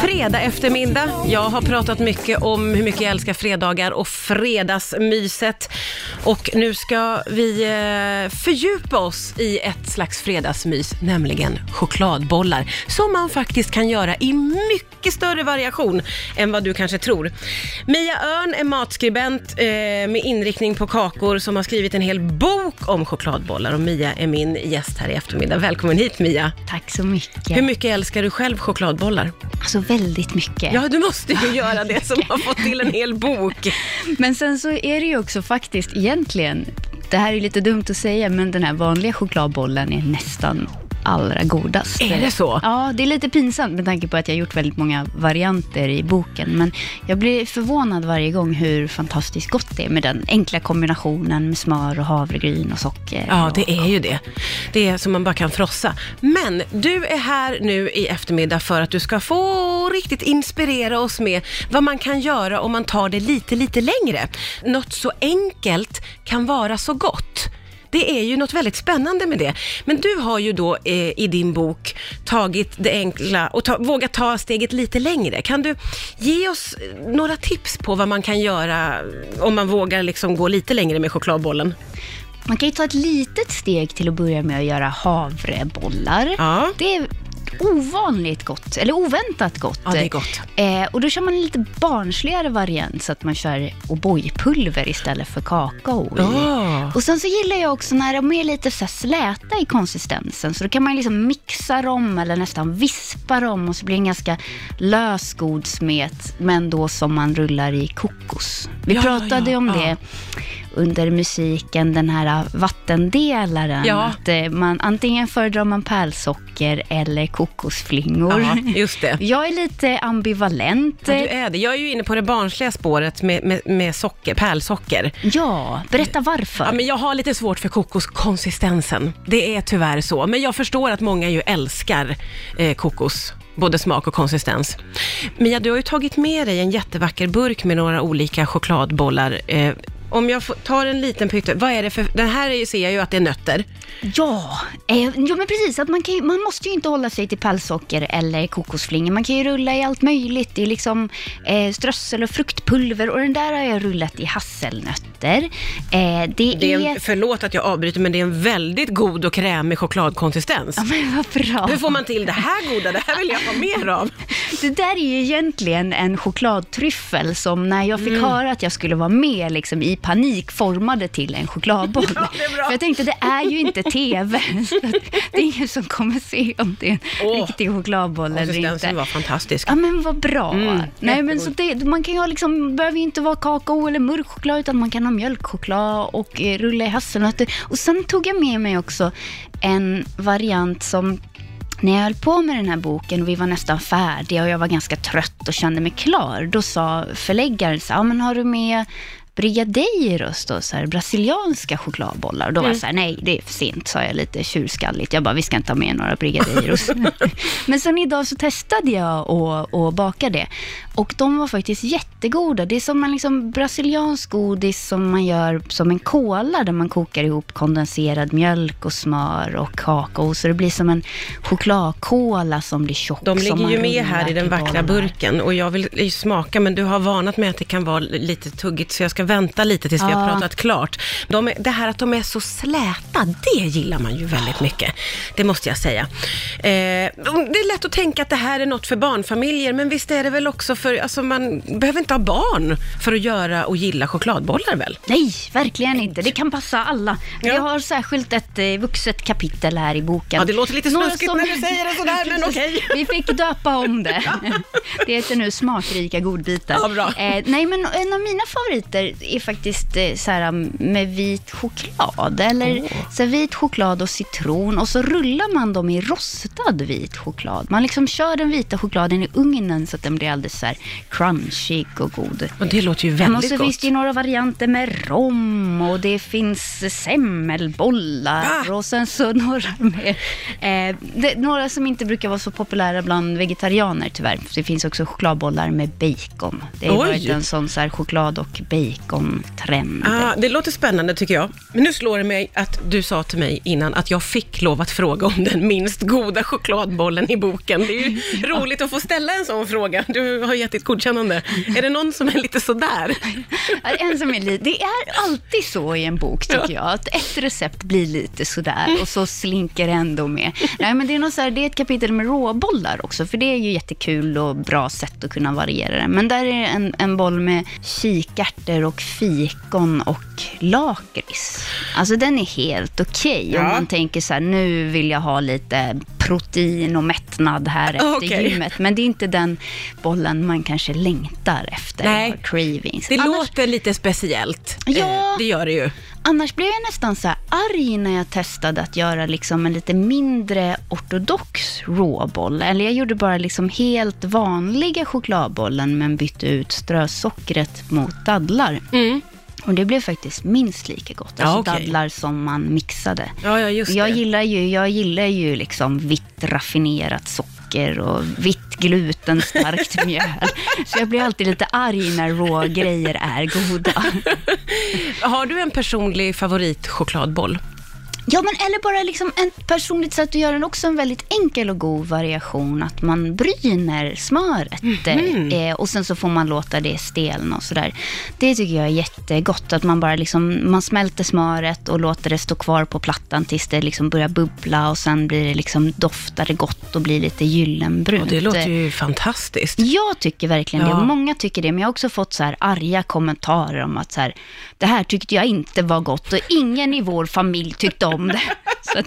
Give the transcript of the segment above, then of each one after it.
Fredag eftermiddag. Jag har pratat mycket om hur mycket jag älskar fredagar och fredagsmyset. Och nu ska vi eh, fördjupa oss i ett slags fredagsmys, nämligen chokladbollar. Som man faktiskt kan göra i mycket större variation än vad du kanske tror. Mia Örn är matskribent eh, med inriktning på kakor som har skrivit en hel bok om chokladbollar. Och Mia är min gäst här i eftermiddag. Välkommen hit Mia. Tack så mycket. Hur mycket älskar du själv chokladbollar? Alltså väldigt mycket. Ja, du måste ju göra det som har fått till en hel bok. Men sen så är det ju också faktiskt egentligen, det här är lite dumt att säga, men den här vanliga chokladbollen är nästan allra godast. Är det så? Ja, det är lite pinsamt med tanke på att jag har gjort väldigt många varianter i boken. Men jag blir förvånad varje gång hur fantastiskt gott det är med den enkla kombinationen med smör och havregryn och socker. Ja, det är ju det. Det är som man bara kan frossa. Men du är här nu i eftermiddag för att du ska få riktigt inspirera oss med vad man kan göra om man tar det lite, lite längre. Något så enkelt kan vara så gott. Det är ju något väldigt spännande med det. Men du har ju då eh, i din bok tagit det enkla och ta, vågat ta steget lite längre. Kan du ge oss några tips på vad man kan göra om man vågar liksom gå lite längre med chokladbollen? Man kan ju ta ett litet steg till att börja med att göra havrebollar. Ja. Det ovanligt gott, eller oväntat gott. Ja, det är gott. Eh, och då kör man en lite barnsligare variant så att man kör O'boy-pulver istället för kakao i. Ja. Och sen så gillar jag också när de är lite så släta i konsistensen, så då kan man liksom mixa dem eller nästan vispa dem och så blir det en ganska lös god smet, men då som man rullar i kokos. Vi Ja, pratade ja, om det under musiken, den här vattendelaren. Ja. Att eh, man, antingen föredrar man pärlsocker eller kokosflingor. Ja, just det. Jag är lite ambivalent. Ja, du är det. Jag är ju inne på det barnsliga spåret med, med, med socker, pärlsocker. Ja, berätta varför. Ja, men jag har lite svårt för kokoskonsistensen. Det är tyvärr så. Men jag förstår att många ju älskar eh, kokos. Både smak och konsistens. Mia, du har ju tagit med dig en jättevacker burk med några olika chokladbollar. Eh, om jag får, tar en liten pytte, vad är det för... Den här är, ser jag ju att det är nötter. Ja, eh, ja men precis. Att man, kan man måste ju inte hålla sig till pärlsocker eller kokosflingor. Man kan ju rulla i allt möjligt. Är liksom eh, strössel och fruktpulver och den där har jag rullat i hasselnötter. Eh, det, Det är är... förlåt att jag avbryter, men det är en väldigt god och krämig chokladkonsistens. Ja, men vad bra. Hur får man till det här goda? Det här vill jag ha mer av. Det där är ju egentligen en chokladtryffel som när jag fick Mm. höra att jag skulle vara med liksom, i panik formade till en chokladboll. Ja. För jag tänkte, det är ju inte TV. Så det är ingen som kommer se om det är en Åh, riktig chokladboll eller inte. Konsistensen var fantastisk. Ja men vad bra. Mm, Nej, men så det, man kan ju ha liksom, behöver ju inte vara kakao eller mörk choklad utan man kan ha mjölkchoklad och eh, rulla i hasselnötter. Och sen tog jag med mig också en variant som när jag höll på med den här boken och vi var nästan färdiga och jag var ganska trött och kände mig klar, då sa förläggaren så ja men har du med brigadeiros då, så här, brasilianska chokladbollar. Och då var jag så här, nej det är för sent, sa jag lite tjurskalligt. Jag bara, vi ska inte ha med några brigadeiros. Men sen idag så testade jag att att baka det. Och de var faktiskt jättegoda. Det är som en liksom brasiliansk godis som man gör som en cola, där man kokar ihop kondenserad mjölk och smör och kakao. Så det blir som en chokladkola som blir tjock. De ligger ju med här i den vackra bollar. burken och jag vill smaka, men du har varnat mig att det kan vara lite tuggigt, så jag ska vänta lite tills vi har Ja. pratat klart. De är, det här att de är så släta, det gillar man ju väldigt mycket. Det måste jag säga. Eh, det är lätt att tänka att det här är något för barnfamiljer, men visst är det väl också för, alltså man behöver inte ha barn för att göra och gilla chokladbollar väl? Nej, verkligen inte. Det kan passa alla. Ja. Jag har särskilt ett eh, vuxet kapitel här i boken. Ja, det låter lite Några snuskigt när du säger det sådär, men okej. Vi fick döpa om det. Det heter nu smakrika godbitar. Ja, bra. Eh, nej, men en av mina favoriter är faktiskt eh, så här, um, med vit choklad. Eller så här, vit choklad och citron. Och så rullar man dem i rostad vit choklad. Man liksom kör den vita chokladen i ugnen så att den blir alldeles så här crunchig och god. Och det låter ju väldigt och så gott. finns det ju några varianter med rom och det finns semmelbollar Va? och sen så några mer. Eh, det, några som inte brukar vara så populära bland vegetarianer tyvärr. Det finns också chokladbollar med bacon. Det har varit en sån så här choklad och fikontrend. Ah, det låter spännande tycker jag. Men nu slår det mig att du sa till mig innan att jag fick lov att fråga om den minst goda chokladbollen i boken. Det är ju roligt att få ställa en sån fråga. Du har gett ditt godkännande. Är det någon som är lite sådär? En som är li- det är alltid så i en bok, tycker jag. Att ett recept blir lite sådär och så slinker det ändå med. Nej, men det, är något så här, det är ett kapitel med råbollar också, för det är ju jättekul och bra sätt att kunna variera det. Men där är en, en boll med kikärtor och fikon och lakrits. Alltså den är helt okej om Ja. man tänker så här, nu vill jag ha lite protein och mättnad här efter Okej. gymmet. Men det är inte den bollen man kanske längtar efter, Nej. cravings. Det Annars- låter lite speciellt. Ja. Eh, Det gör det ju. Annars blev jag nästan så arg när jag testade att göra liksom en lite mindre ortodox råboll. Eller jag gjorde bara liksom helt vanliga chokladbollen men bytte ut strösockret mot dadlar. Mm. Och det blev faktiskt minst lika gott. Ja, Alltså okej. dadlar som man mixade. Ja, ja, just Jag gillar ju, jag gillar ju liksom vitt raffinerat socker och vitt glutenstarkt mjöl. Så jag blir alltid lite arg när rågrejer är goda. Har du en personlig favoritchokladboll? Ja, men eller bara liksom ett personligt sätt att göra den också en väldigt enkel och god variation. Att man bryner smöret eh, och sen så får man låta det stelna och sådär. Det tycker jag är jättegott. Att man bara liksom, man smälter smöret och låter det stå kvar på plattan tills det liksom börjar bubbla och sen blir det liksom, doftar det gott och blir lite gyllenbrunt. Och det låter ju fantastiskt. Jag tycker verkligen det Ja. och många tycker det, men jag har också fått så här arga kommentarer om att så här, det här tyckte jag inte var gott och ingen i vår familj tyckte om det. Så, att,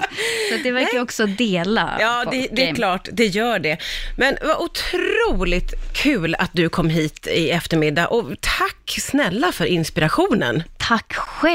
så att det verkar också dela. Ja, det, det är klart, det gör det. Men vad otroligt kul att du kom hit i eftermiddag och tack snälla för inspirationen. Tack själv.